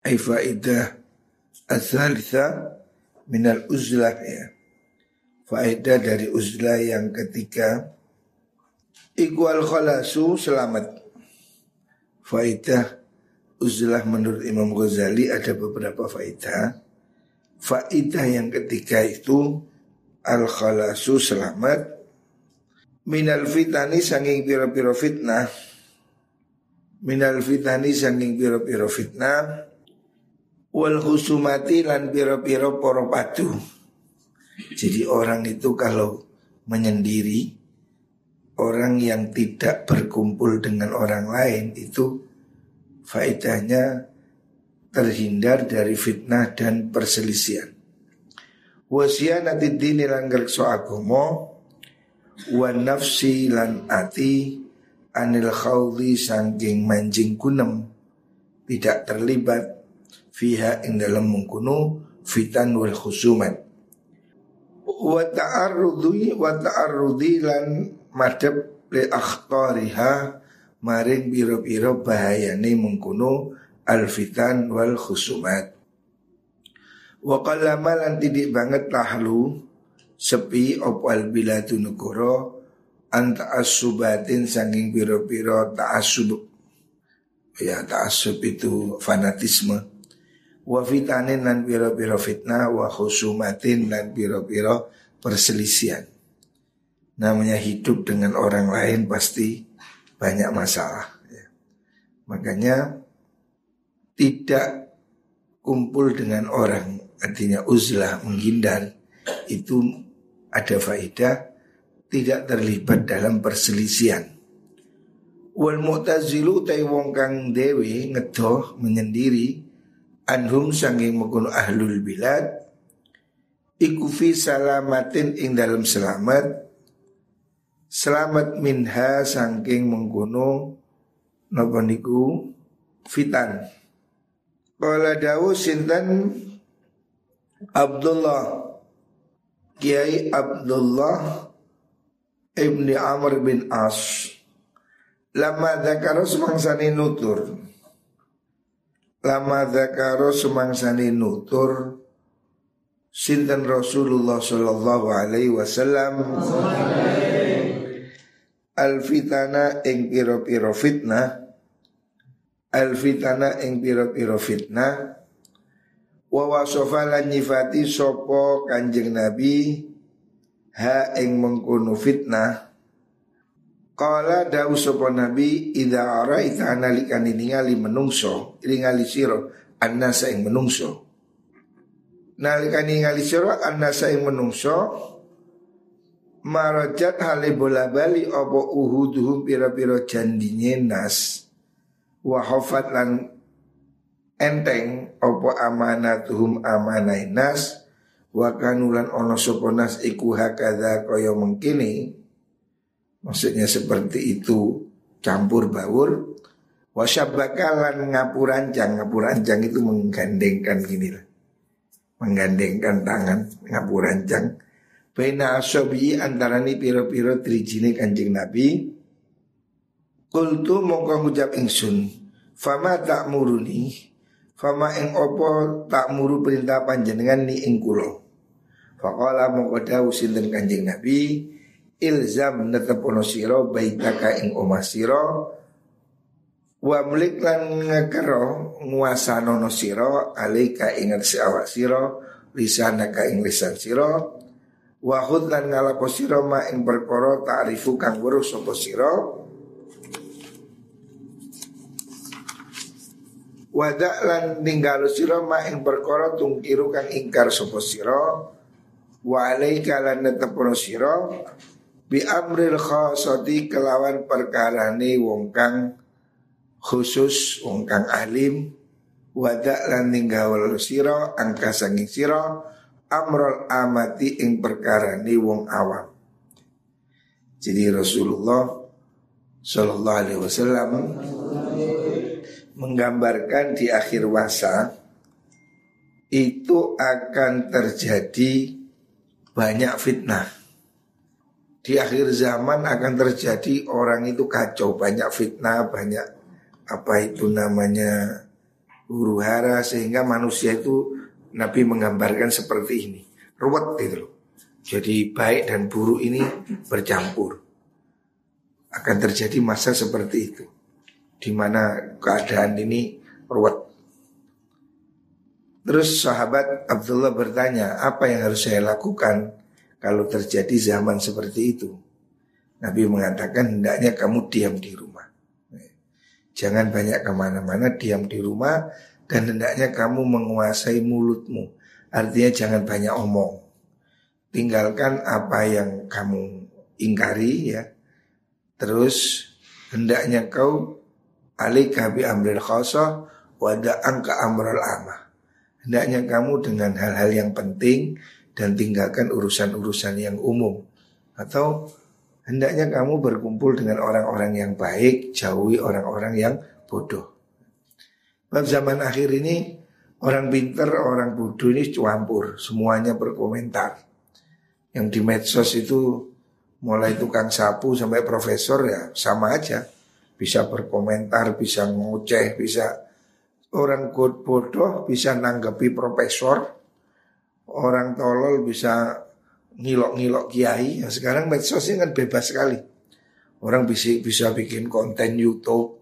Ay faidah asalitha minal uzlah ya. Faedah dari uzlah yang ketiga Iqwal khalasu selamat. Faedah uzlah menurut Imam Ghazali ada beberapa faedah Faedah yang ketiga itu Al khalasu selamat. Minal fitani sanging piro-piro fitnah. Minal fitani sanging piro-piro fitnah Wal khusumati lan piro-piro poro padu. Jadi orang itu kalau menyendiri Orang yang tidak berkumpul dengan orang lain itu Faedahnya terhindar dari fitnah dan perselisihan. Wasiyanati dini langgar so agomo Wan nafsi lan ati Anil khawli sangking manjing kunem Tidak terlibat Fiha ing dalam mengkunu Fitan wal khusumat. Wa ta'arrudhi wa ta'arrudhi lan madhep li akhtariha maring biro-biro bahayane mengkuno alfitan wal khusumat. Wa qallama lan tidik banget lahlu sepi op al biladu negara anta asubatin sanging biro-biro ta'asub ya ta'asub itu fanatisme wa fitanin dan biro-biro fitnah wa khusumatin dan biro-biro perselisihan. Namanya hidup dengan orang lain pasti banyak masalah. Ya. Makanya tidak kumpul dengan orang artinya uzlah menghindar itu ada faedah tidak terlibat dalam perselisihan. Wal mu'tazilu tai wong kang dewi ngedoh menyendiri anhum sanging mengkono ahlul bilad iku fi salamatin ing dalam selamat selamat minha sangking mengkono napa niku? Fitan. Kala dawu sinten? Abdullah. Kiai Abdullah Ibni Amr bin As. Lama dakaro semangsani nutur Lama zakaro semangsani nutur Sinten Rasulullah Sallallahu Alaihi Wasallam? Al fitana ing piro piro fitnah. Al fitana ing piro piro fitnah. Wa wasofa lan nyifati sopo kanjeng Nabi Ha ing mengkunu fitnah Kala dawu sopo nabi Ida ara ita analikan ningali menungso Ningali siro Annasa ing menungso. Nalikan ningali siro Annasa ing menungso Marajat hale bola bali Opo uhuduhum piro-piro jandinye nas Wahofat lan enteng Opo amanatuhum amanai nas Wakanulan ono sopo nas iku hakada koyo mengkini Maksudnya seperti itu campur baur. Wasyabakalan ngapurancang. Ngapurancang itu menggandengkan gini lah. Menggandengkan tangan Ngapurancang. Baina asobi antara ni piro-piro trijine kanjeng Nabi. Kultu mongko ngucap ingsun Fama tak muruni Fama ing opo tak muru perintah panjenengan ni ing kulo Fakola mongko dawu sinten kanjeng Nabi ilzam netepono siro baitaka ing omah siro. Wa mlik lan ngekero nguasanono siro alika ingat si awak siro lisanaka ing lisan siro. Wa hud lan ngalapo siro ma ing perkara ta'rifu kang weruh sapa siro. Wadak lan ninggalu siro ma ing perkara tungkiru kang ingkar sapa siro. Wa alaika lan netepono siro bi amril khasati kelawan perkarane wong kang khusus wong kang alim. Wadak lan ninggawal sira angka sanging sira amrul amati ing perkarane wong awam. Jadi Rasulullah Shallallahu Alaihi Wasallam menggambarkan di akhir masa itu akan terjadi banyak fitnah di akhir zaman akan terjadi orang itu kacau banyak fitnah banyak apa itu namanya huru hara sehingga manusia itu Nabi menggambarkan seperti ini. Ruwet itu loh. Jadi baik dan buruk ini bercampur. Akan terjadi masa seperti itu. Di mana keadaan ini ruwet. Terus sahabat Abdullah bertanya, apa yang harus saya lakukan kalau terjadi zaman seperti itu? Nabi mengatakan hendaknya kamu diam di rumah. Jangan banyak ke mana-mana, diam di rumah dan hendaknya kamu menguasai mulutmu. Artinya jangan banyak omong. Tinggalkan apa yang kamu ingkari ya. Terus hendaknya kau alika bi amril khasah wada angka amrul amah. Hendaknya kamu dengan hal-hal yang penting dan tinggalkan urusan-urusan yang umum. Atau hendaknya kamu berkumpul dengan orang-orang yang baik, jauhi orang-orang yang bodoh. Bab zaman akhir ini orang pinter, orang bodoh ini campur, semuanya berkomentar. Yang di medsos itu mulai tukang sapu sampai profesor ya sama aja. Bisa berkomentar, bisa ngoceh, bisa orang bodoh bisa nanggapi profesor, orang tolol bisa ngilok-ngilok kiai. Ya, sekarang medsos ini kan bebas sekali. Orang bisa bisa bikin konten YouTube,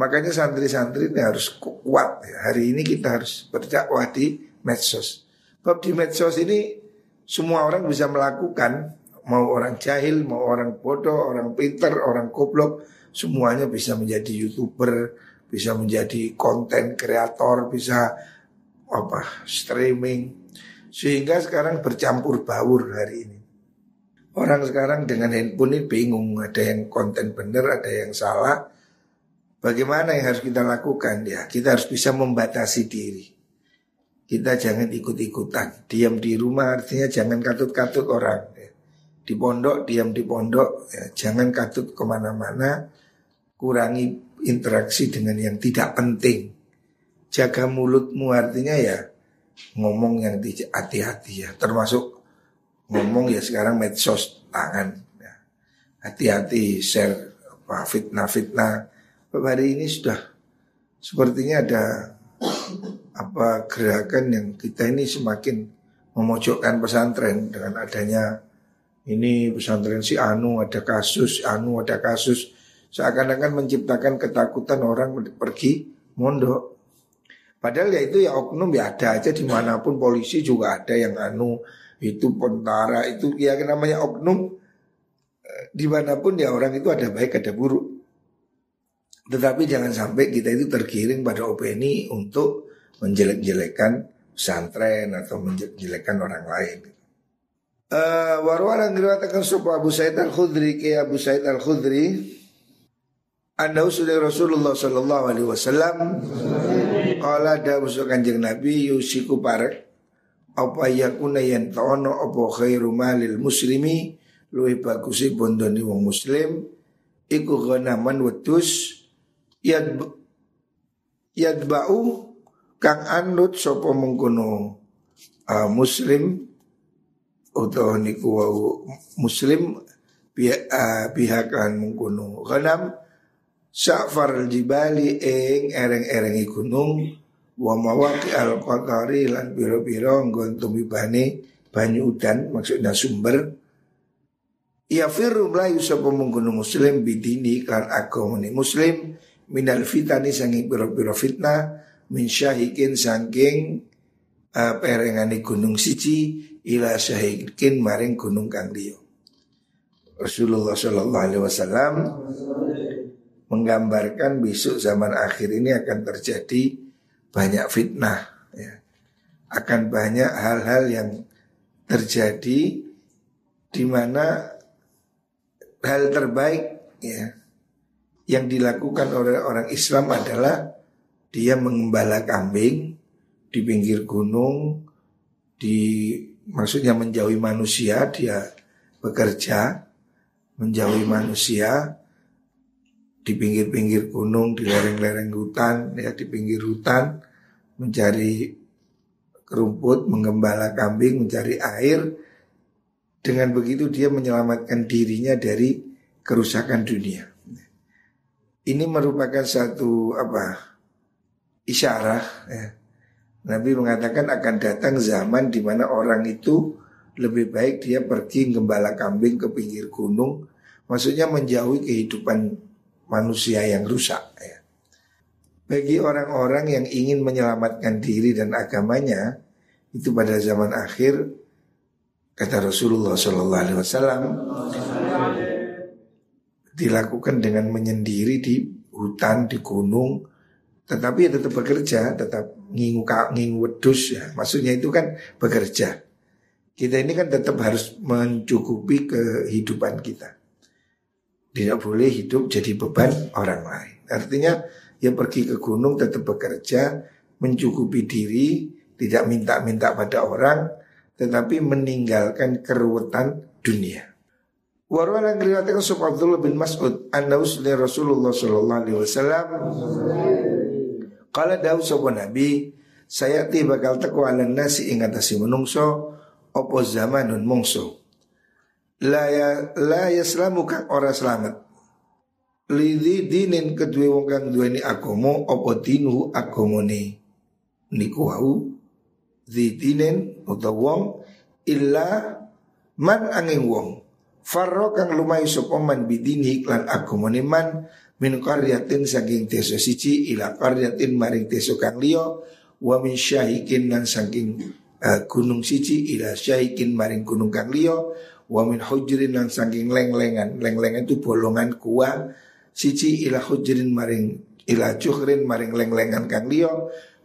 Makanya santri-santri ini harus kuat. Ya. Hari ini kita harus berdakwah di medsos. Bab di medsos ini semua orang bisa melakukan. Mau orang jahil, mau orang bodoh, orang pinter, orang goblok. Semuanya bisa menjadi youtuber, bisa menjadi konten kreator, bisa apa streaming. Sehingga sekarang bercampur baur hari ini. Orang sekarang dengan handphone ini bingung, ada yang konten benar, ada yang salah Bagaimana yang harus kita lakukan? Ya, kita harus bisa membatasi diri. Kita jangan ikut-ikutan. Diam di rumah artinya jangan katut-katut orang. Ya. Di pondok, diam di pondok. Ya. Jangan katut ke mana-mana. Kurangi interaksi dengan yang tidak penting. Jaga mulutmu artinya ya ngomong yang hati-hati ya. Termasuk ngomong ya sekarang medsos tangan. Ya. Hati-hati share fitnah-fitnah hari ini sudah sepertinya ada apa gerakan yang kita ini semakin memojokkan pesantren dengan adanya ini pesantren si Anu ada kasus, Anu ada kasus seakan-akan menciptakan ketakutan orang pergi mondok. Padahal ya itu ya oknum ya ada aja di mana pun polisi juga ada yang anu itu pentara itu ya namanya oknum eh, di mana pun ya orang itu ada baik ada buruk. Tetapi jangan sampai kita itu tergiring pada opini untuk menjelek-jelekan pesantren atau menjelek-jelekan orang lain. Uh, Warwaran diriwayatkan sopa Abu Sa'id Al-Khudri ke Abu Sa'id Al-Khudri Anda sudah Rasulullah Sallallahu Alaihi Wasallam Kala ada musuh kanjeng Nabi Yusiku parek Apa yakuna yang ta'ono Apa khairu malil muslimi? Lui bagusi bondoni wong muslim. Iku ghanaman wedus yad yadba'u kang anut sapa mengkono uh, muslim utawa niku wau muslim pihak uh, pihak kan mengkono. Ghanam sa'far jibali ing ereng-ereng gunung wa mawaqi al qatari lan biro-biro nggon tumibane banyu udan maksudnya sumber Ya firru melayu sapa muslim bidini kan agama muslim minal fitani sanging piro-piro fitnah min syahikin sangking uh, perengani gunung siji ila syahikin maring gunung kang liya. Rasulullah Shallallahu Alaihi Wasallam menggambarkan besok zaman akhir ini akan terjadi banyak fitnah, ya. akan banyak hal-hal yang terjadi di mana hal terbaik ya yang dilakukan oleh orang Islam adalah dia mengembala kambing di pinggir gunung, di maksudnya menjauhi manusia, dia bekerja menjauhi manusia di pinggir-pinggir gunung, di lereng-lereng hutan, ya di pinggir hutan mencari rumput, menggembala kambing, mencari air. Dengan begitu dia menyelamatkan dirinya dari kerusakan dunia. Ini merupakan satu apa isyarah ya. Nabi mengatakan akan datang zaman di mana orang itu lebih baik dia pergi gembala kambing ke pinggir gunung, maksudnya menjauhi kehidupan manusia yang rusak. Ya. Bagi orang-orang yang ingin menyelamatkan diri dan agamanya, itu pada zaman akhir kata Rasulullah Wasallam dilakukan dengan menyendiri di hutan di gunung tetapi ya tetap bekerja, tetap ngingu ngingu wedus ya. Maksudnya itu kan bekerja. Kita ini kan tetap harus mencukupi kehidupan kita. Tidak boleh hidup jadi beban orang lain. Artinya ya pergi ke gunung tetap bekerja, mencukupi diri, tidak minta-minta pada orang, tetapi meninggalkan keruwetan dunia. Warwana ngeriwayatkan Sufyan Abdullah bin Mas'ud anna Rasulullah sallallahu alaihi wasallam Kala Nabi, saya tiba bakal teko ala nasi ing atase menungso opo zamanun mungso. La ya la yaslamu kang ora selamat. Lidhi dinin kedua wong kang duweni agama apa dinuhu agamane. Niku wau di dinin utawa wong illa man angin wong. Farro kang lumai sapa man bidini lan agamane man min qaryatin saking teso siji ila qaryatin maring teso kang liya wa min syahikin lan saking uh, gunung siji ila syahikin maring gunung kang liya wa min hujrin lan saking leng-lengan. Leng-lengan itu bolongan kuah siji ila hujrin maring ila juhrin maring leng-lengan kang liya.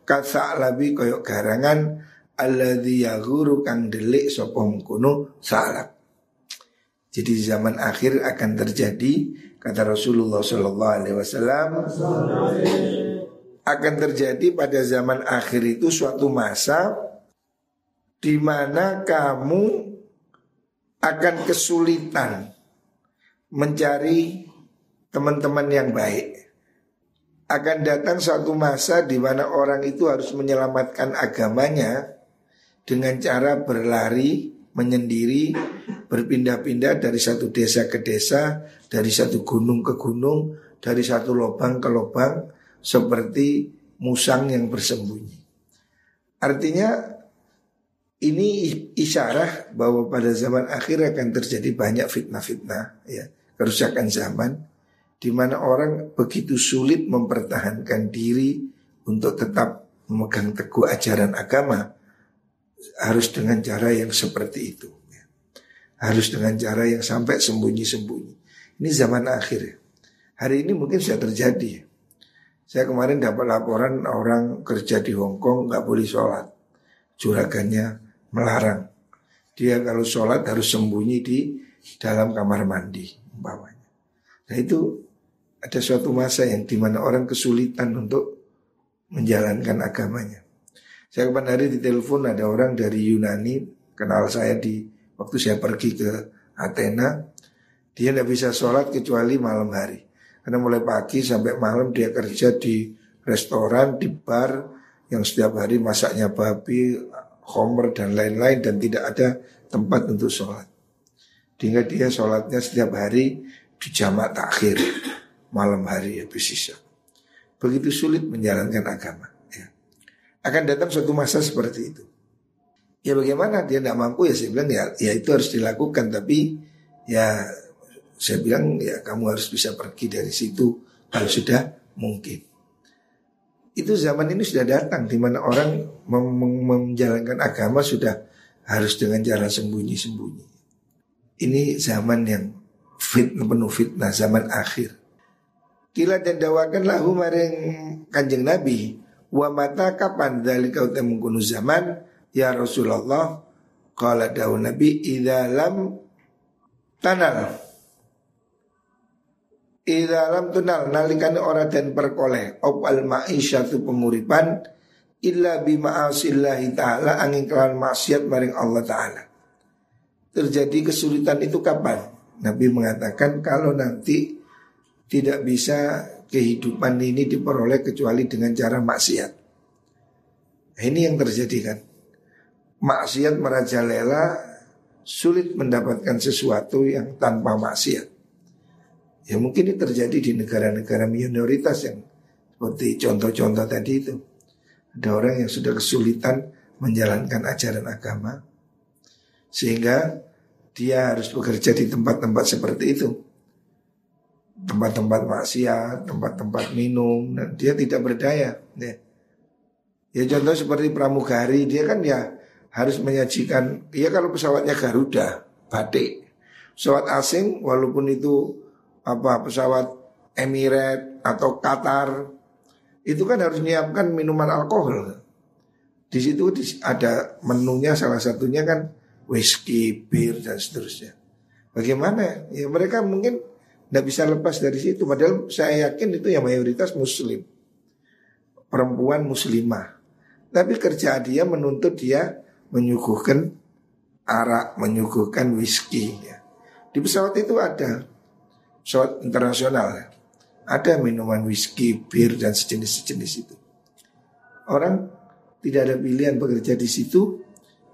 Kasa labi koyok garangan alladzi yaghuru kang delik sapa mengkono salak jadi zaman akhir akan terjadi Kata Rasulullah Shallallahu Alaihi Wasallam akan terjadi pada zaman akhir itu suatu masa di mana kamu akan kesulitan mencari teman-teman yang baik. Akan datang suatu masa di mana orang itu harus menyelamatkan agamanya dengan cara berlari, menyendiri, berpindah-pindah dari satu desa ke desa, dari satu gunung ke gunung, dari satu lubang ke lubang, seperti musang yang bersembunyi. Artinya ini isyarat bahwa pada zaman akhir akan terjadi banyak fitnah-fitnah, ya kerusakan zaman, di mana orang begitu sulit mempertahankan diri untuk tetap memegang teguh ajaran agama harus dengan cara yang seperti itu. Harus dengan cara yang sampai sembunyi-sembunyi. Ini zaman akhir ya. Hari ini mungkin sudah terjadi. Saya kemarin dapat laporan orang kerja di Hong Kong nggak boleh sholat. Juragannya melarang. Dia kalau sholat harus sembunyi di dalam kamar mandi umpamanya. Nah itu ada suatu masa yang di mana orang kesulitan untuk menjalankan agamanya. Saya kemarin hari di telepon ada orang dari Yunani kenal saya di Waktu saya pergi ke Athena, dia tidak bisa sholat kecuali malam hari. Karena mulai pagi sampai malam dia kerja di restoran, di bar yang setiap hari masaknya babi, homer dan lain-lain dan tidak ada tempat untuk sholat. Sehingga dia sholatnya setiap hari di jamak takhir malam hari habis sisa. Begitu sulit menjalankan agama. Ya. Akan datang suatu masa seperti itu. Ya bagaimana dia tidak mampu ya saya bilang ya, ya itu harus dilakukan tapi ya saya bilang ya kamu harus bisa pergi dari situ kalau sudah mungkin. Itu zaman ini sudah datang di mana orang menjalankan agama sudah harus dengan cara sembunyi-sembunyi. Ini zaman yang fitnah penuh fitnah zaman akhir. Kila dan dawakan lahu maring kanjeng Nabi wa mata kapan dari kau temu zaman Ya Rasulullah Kala daun Nabi Ida lam tanal Ida lam tunal Nalikani orang dan perkoleh Opal ma'isyatu penguripan Illa bima'asillahi ta'ala Angin kelan maksiat maring Allah ta'ala Terjadi kesulitan itu kapan? Nabi mengatakan kalau nanti tidak bisa kehidupan ini diperoleh kecuali dengan cara maksiat. Ini yang terjadi kan maksiat merajalela sulit mendapatkan sesuatu yang tanpa maksiat. Ya mungkin ini terjadi di negara-negara minoritas yang seperti contoh-contoh tadi itu. Ada orang yang sudah kesulitan menjalankan ajaran agama sehingga dia harus bekerja di tempat-tempat seperti itu. Tempat-tempat maksiat, tempat-tempat minum dan dia tidak berdaya. Ya. ya contoh seperti pramugari dia kan ya harus menyajikan ya kalau pesawatnya Garuda, batik. Pesawat asing walaupun itu apa pesawat Emirates atau Qatar itu kan harus menyiapkan minuman alkohol. Di situ ada menunya salah satunya kan whisky, bir dan seterusnya. Bagaimana? Ya mereka mungkin tidak bisa lepas dari situ. Padahal saya yakin itu yang mayoritas muslim. Perempuan muslimah. Tapi kerja dia menuntut dia menyuguhkan arak, menyuguhkan whisky. Di pesawat itu ada pesawat internasional, ya. ada minuman whisky, bir dan sejenis-sejenis itu. Orang tidak ada pilihan bekerja di situ,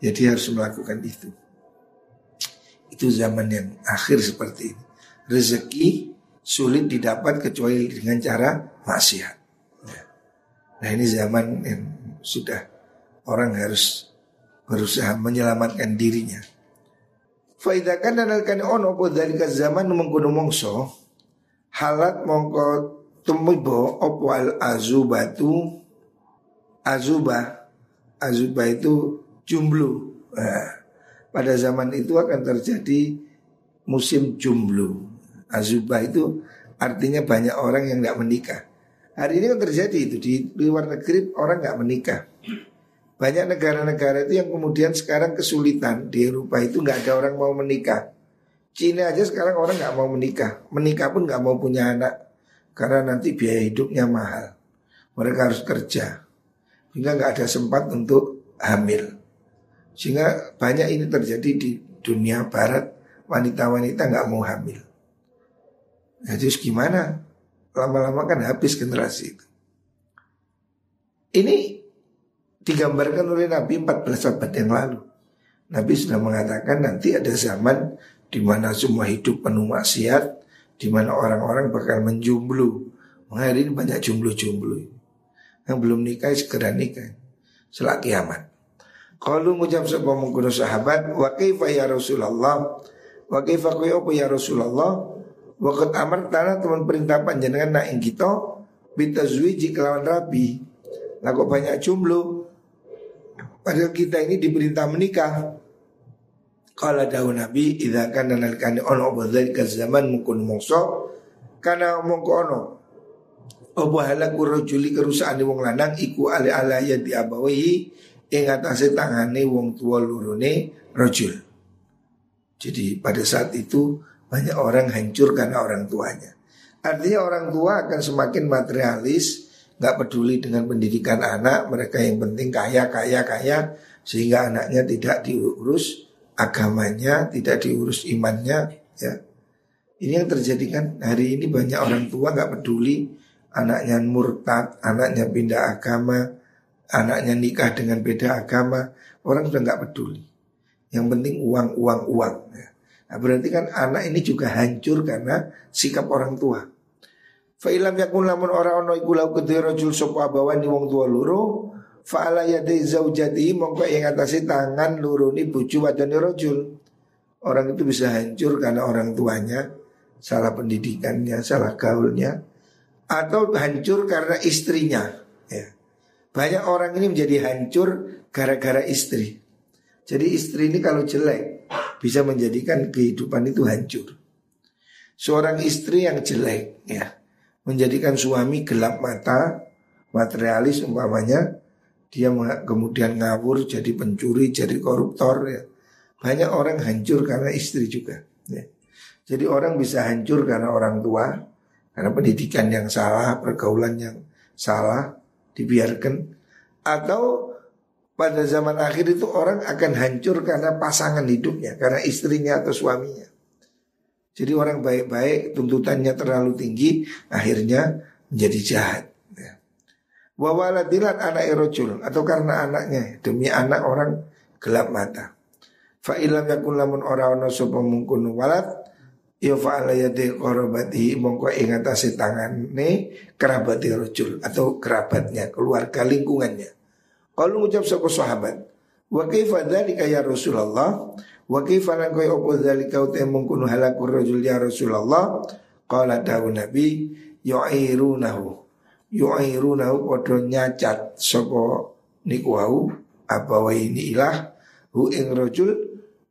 jadi harus melakukan itu. Itu zaman yang akhir seperti ini. Rezeki sulit didapat kecuali dengan cara maksiat. Ya. Nah ini zaman yang sudah orang harus berusaha menyelamatkan dirinya. Faidakan dan alkan ono po dari zaman mengkuno mongso halat mongko tumibo opo al azubatu azuba azuba itu jumblu. Nah, pada zaman itu akan terjadi musim jumblu. Azuba itu artinya banyak orang yang nggak menikah. Hari ini kan terjadi itu di luar negeri orang nggak menikah. Banyak negara-negara itu yang kemudian sekarang kesulitan di Eropa itu nggak ada orang mau menikah. Cina aja sekarang orang nggak mau menikah, menikah pun nggak mau punya anak karena nanti biaya hidupnya mahal. Mereka harus kerja, sehingga nggak ada sempat untuk hamil. Sehingga banyak ini terjadi di dunia barat wanita-wanita nggak mau hamil. Nah, terus gimana? Lama-lama kan habis generasi itu. Ini digambarkan oleh Nabi 14 abad yang lalu. Nabi sudah mengatakan nanti ada zaman di mana semua hidup penuh maksiat, di mana orang-orang bakal menjumblu. Hari ini banyak jumblu-jumblu. Yang belum nikah segera nikah. Selak kiamat. Kalau ngucap sebuah mengkuno sahabat, wa kaifa ya Rasulullah, wa kaifa apa ya Rasulullah, Wakat amar tanah teman perintah panjenengan nak ing kita bitazwiji kelawan rabi. Lah kok banyak jumlah Padahal kita ini diperintah menikah. Kalau daun Nabi idza kana nalkani ono ke zaman mungkin mongso karena omong ono apa halaku rajuli kerusakan wong lanang iku ale ala ya diabawi ing atase tangane wong tua lurune rojul. Jadi pada saat itu banyak orang hancur karena orang tuanya. Artinya orang tua akan semakin materialis, nggak peduli dengan pendidikan anak, mereka yang penting kaya, kaya, kaya, sehingga anaknya tidak diurus agamanya, tidak diurus imannya, ya. Ini yang terjadi kan hari ini banyak orang tua nggak peduli anaknya murtad, anaknya pindah agama, anaknya nikah dengan beda agama, orang sudah nggak peduli. Yang penting uang, uang, uang. Ya. Nah, berarti kan anak ini juga hancur karena sikap orang tua. Fa ilam yakun lamun ora ono iku lau kedhe rajul sapa abawani wong tua loro fa ala yadi zaujati mongko ing atase tangan luruni bojo wadone rajul. Orang itu bisa hancur karena orang tuanya salah pendidikannya, salah gaulnya atau hancur karena istrinya. Ya. Banyak orang ini menjadi hancur gara-gara istri. Jadi istri ini kalau jelek bisa menjadikan kehidupan itu hancur. Seorang istri yang jelek ya menjadikan suami gelap mata, materialis umpamanya, dia kemudian ngawur jadi pencuri, jadi koruptor ya. Banyak orang hancur karena istri juga. Ya. Jadi orang bisa hancur karena orang tua, karena pendidikan yang salah, pergaulan yang salah, dibiarkan. Atau pada zaman akhir itu orang akan hancur karena pasangan hidupnya, karena istrinya atau suaminya. Jadi orang baik-baik tuntutannya terlalu tinggi akhirnya menjadi jahat. Ya. Wawaladilan anak erojul atau karena anaknya demi anak orang gelap mata. Fa ilam yakun lamun ora ono sapa mungkun walad ya fa ala yadi qarabati mongko ing atase tangane kerabat rojul atau kerabatnya keluarga lingkungannya Kalau ngucap sapa sahabat, wa kaifa dzalika ya Rasulullah? Wa kaifa lan kaya apa dzalika uta mungkunu halakur rajul ya Rasulullah? Qala dawu Nabi yu'irunahu. Yu'irunahu padha nyacat sapa niku wau apa ini ilah? Hu ing rajul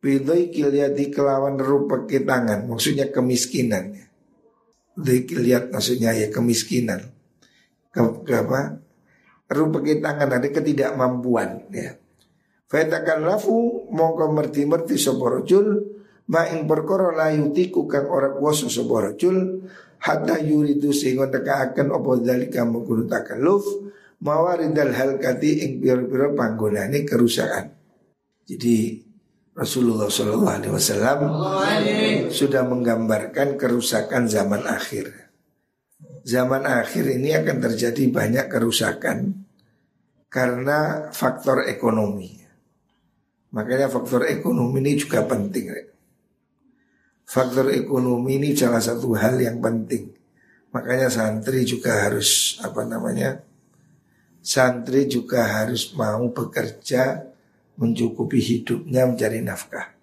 bidai kilyati kelawan rupa tangan maksudnya kemiskinan. Lihat maksudnya ya kemiskinan. Ke, ke apa? Rupa tangan ada ketidakmampuan ya Fatakan lafu mongko merti-merti soborojul ma ing perkara layutiku kang ora kuasa soborojul hatta yuridu sehingga akan opo dalika mengkudu takaluf mawaridal halkati ing pira-pira panggonane kerusakan. Jadi Rasulullah Shallallahu Alaihi Wasallam sudah menggambarkan kerusakan zaman akhir. Zaman akhir ini akan terjadi banyak kerusakan karena faktor ekonomi. Makanya faktor ekonomi ini juga penting. Faktor ekonomi ini salah satu hal yang penting. Makanya santri juga harus apa namanya? Santri juga harus mau bekerja mencukupi hidupnya mencari nafkah.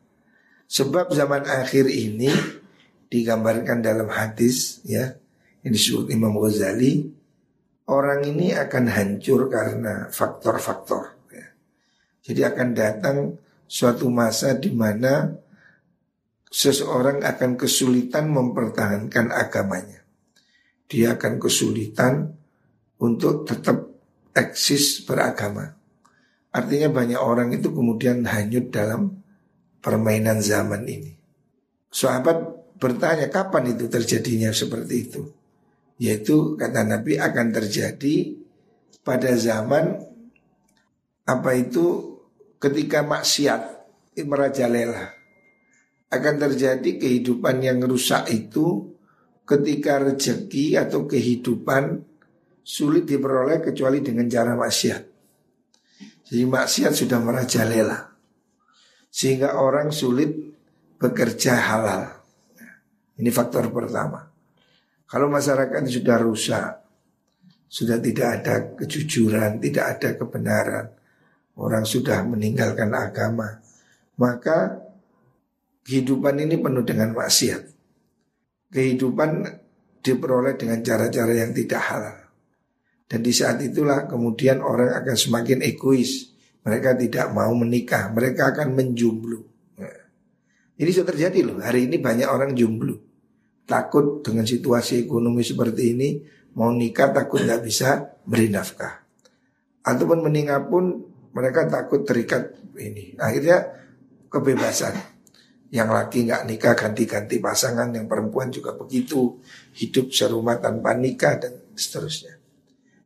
Sebab zaman akhir ini digambarkan dalam hadis ya yang disebut Imam Ghazali orang ini akan hancur karena faktor-faktor. Jadi akan datang suatu masa di mana seseorang akan kesulitan mempertahankan agamanya. Dia akan kesulitan untuk tetap eksis beragama. Artinya banyak orang itu kemudian hanyut dalam permainan zaman ini. Sahabat bertanya kapan itu terjadinya seperti itu. Yaitu kata Nabi akan terjadi pada zaman apa itu ketika maksiat merajalela. Akan terjadi kehidupan yang rusak itu ketika rezeki atau kehidupan sulit diperoleh kecuali dengan cara maksiat. Jadi maksiat sudah merajalela Sehingga orang sulit bekerja halal Ini faktor pertama Kalau masyarakat sudah rusak Sudah tidak ada kejujuran, tidak ada kebenaran Orang sudah meninggalkan agama Maka kehidupan ini penuh dengan maksiat Kehidupan diperoleh dengan cara-cara yang tidak halal dan di saat itulah kemudian orang akan semakin egois. Mereka tidak mau menikah, mereka akan menjumblu. Nah, ini sudah terjadi loh. Hari ini banyak orang jumblu. Takut dengan situasi ekonomi seperti ini, mau nikah takut nggak bisa beri nafkah. Ataupun meninggal pun mereka takut terikat ini. Akhirnya kebebasan. Yang laki nggak nikah ganti-ganti pasangan, yang perempuan juga begitu. Hidup serumah tanpa nikah dan seterusnya.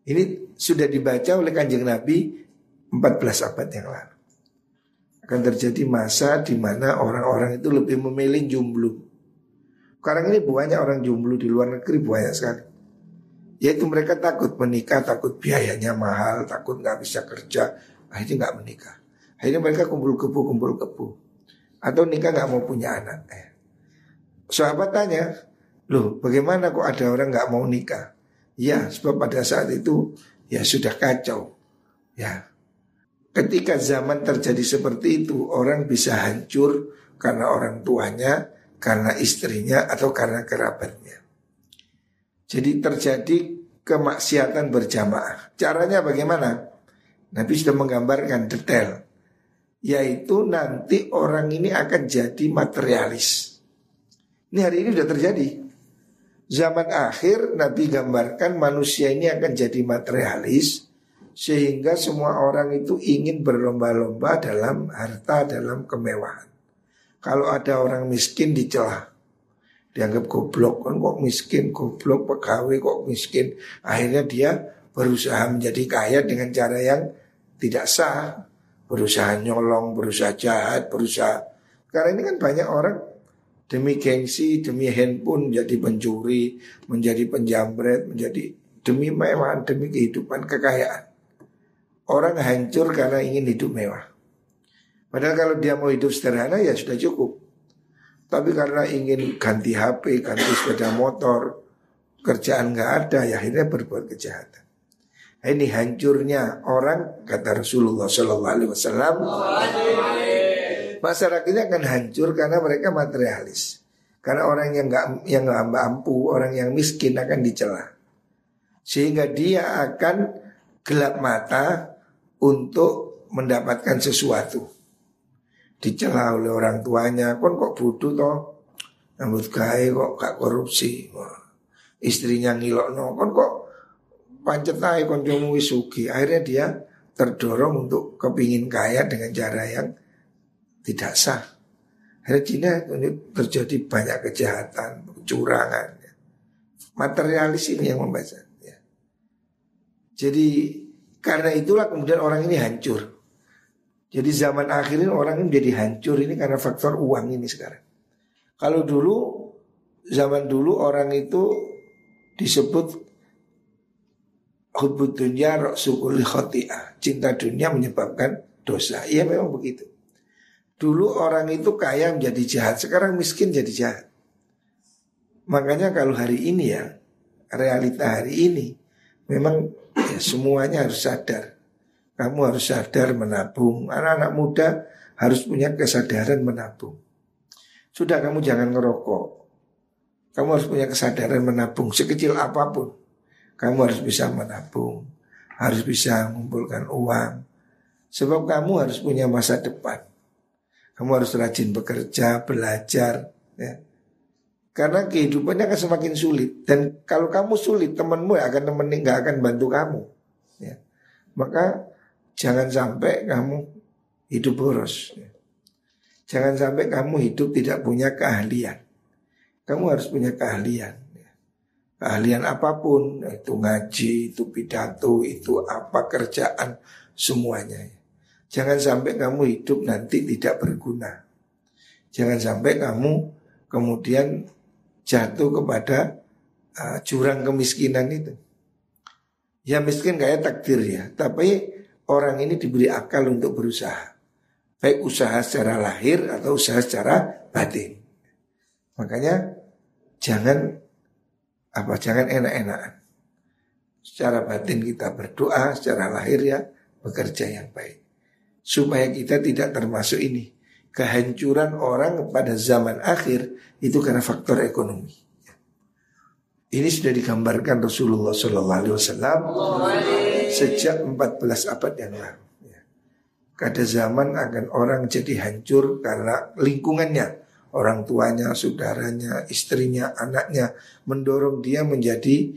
Ini sudah dibaca oleh kanjeng Nabi 14 abad yang lalu. Akan terjadi masa di mana orang-orang itu lebih memilih jomblo. Sekarang ini banyak orang jomblo di luar negeri banyak sekali. Yaitu mereka takut menikah, takut biayanya mahal, takut nggak bisa kerja, akhirnya nggak menikah. Akhirnya mereka kumpul kebu, kumpul kebu. Atau nikah nggak mau punya anak. Eh. Sahabat tanya, loh bagaimana kok ada orang nggak mau nikah? Ya, sebab pada saat itu ya sudah kacau. Ya. Ketika zaman terjadi seperti itu, orang bisa hancur karena orang tuanya, karena istrinya atau karena kerabatnya. Jadi terjadi kemaksiatan berjamaah. Caranya bagaimana? Nabi sudah menggambarkan detail. Yaitu nanti orang ini akan jadi materialis. Ini hari ini sudah terjadi. Zaman akhir Nabi gambarkan manusia ini akan jadi materialis sehingga semua orang itu ingin berlomba-lomba dalam harta, dalam kemewahan. Kalau ada orang miskin dicela, dianggap goblok kan kok miskin, goblok pegawai kok miskin. Akhirnya dia berusaha menjadi kaya dengan cara yang tidak sah, berusaha nyolong, berusaha jahat, berusaha. Karena ini kan banyak orang demi gengsi, demi handphone menjadi pencuri, menjadi penjambret, menjadi demi mewah, demi kehidupan kekayaan. Orang hancur karena ingin hidup mewah. Padahal kalau dia mau hidup sederhana ya sudah cukup. Tapi karena ingin ganti HP, ganti sepeda motor, kerjaan nggak ada, ya akhirnya berbuat kejahatan. Ini hancurnya orang kata Rasulullah Shallallahu Alaihi Wasallam. Masyarakatnya akan hancur karena mereka materialis. Karena orang yang nggak yang nggak mampu, orang yang miskin akan dicela. Sehingga dia akan gelap mata untuk mendapatkan sesuatu. Dicela oleh orang tuanya, kon kok bodoh toh, rambut kok gak korupsi. Istrinya ngilok no, kon kok pancet aja konjomu wisugi. Akhirnya dia terdorong untuk kepingin kaya dengan cara yang tidak sah. Akhirnya Cina terjadi banyak kejahatan, kecurangan. Materialis ini yang membaca. Ya. Jadi karena itulah kemudian orang ini hancur. Jadi zaman akhir ini orang ini menjadi hancur ini karena faktor uang ini sekarang. Kalau dulu zaman dulu orang itu disebut Hubbud dunia sukul khoti'ah Cinta dunia menyebabkan dosa. Iya memang begitu. Dulu orang itu kaya menjadi jahat Sekarang miskin jadi jahat. Makanya kalau hari ini ya Realita hari ini Memang ya, semuanya harus sadar. Kamu harus sadar menabung. Anak-anak muda harus punya kesadaran menabung. Sudah kamu jangan ngerokok. Kamu harus punya kesadaran menabung Sekecil apa pun kamu harus bisa menabung, harus bisa mengumpulkan uang. Sebab kamu harus punya masa depan. Kamu harus rajin bekerja, belajar, ya. Karena kehidupannya akan semakin sulit dan kalau kamu sulit temanmu akan temenin nggak akan bantu kamu. Ya. Maka jangan sampai kamu hidup boros. Ya. Jangan sampai kamu hidup tidak punya keahlian. Kamu harus punya keahlian keahlian apa pun, itu ngaji, itu pidato, itu apa kerjaan, semuanya. Jangan sampai kamu hidup nanti tidak berguna. Jangan sampai kamu kemudian jatuh kepada uh, jurang kemiskinan itu. Ya miskin kayak takdir ya, tapi orang ini diberi akal untuk berusaha. Baik usaha secara lahir atau usaha secara batin. Makanya jangan apa jangan enak-enakan. Secara batin kita berdoa, secara lahir ya bekerja yang baik. Supaya kita tidak termasuk ini. Kehancuran orang pada zaman akhir itu karena faktor ekonomi. Ini sudah digambarkan Rasulullah Sallallahu Alaihi Wasallam sejak 14 abad yang lalu. Kada zaman akan orang jadi hancur karena lingkungannya orang tuanya, saudaranya, istrinya, anaknya mendorong dia menjadi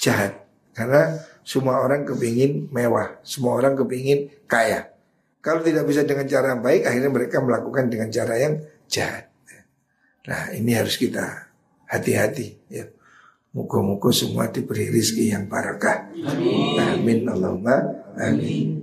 jahat. Karena semua orang kepingin mewah, semua orang kepingin kaya. Kalau tidak bisa dengan cara yang baik, akhirnya mereka melakukan dengan cara yang jahat. Nah ini harus kita hati-hati ya. Muka-muka semua diberi rizki yang barakah. Amin. Amin Allahumma amin.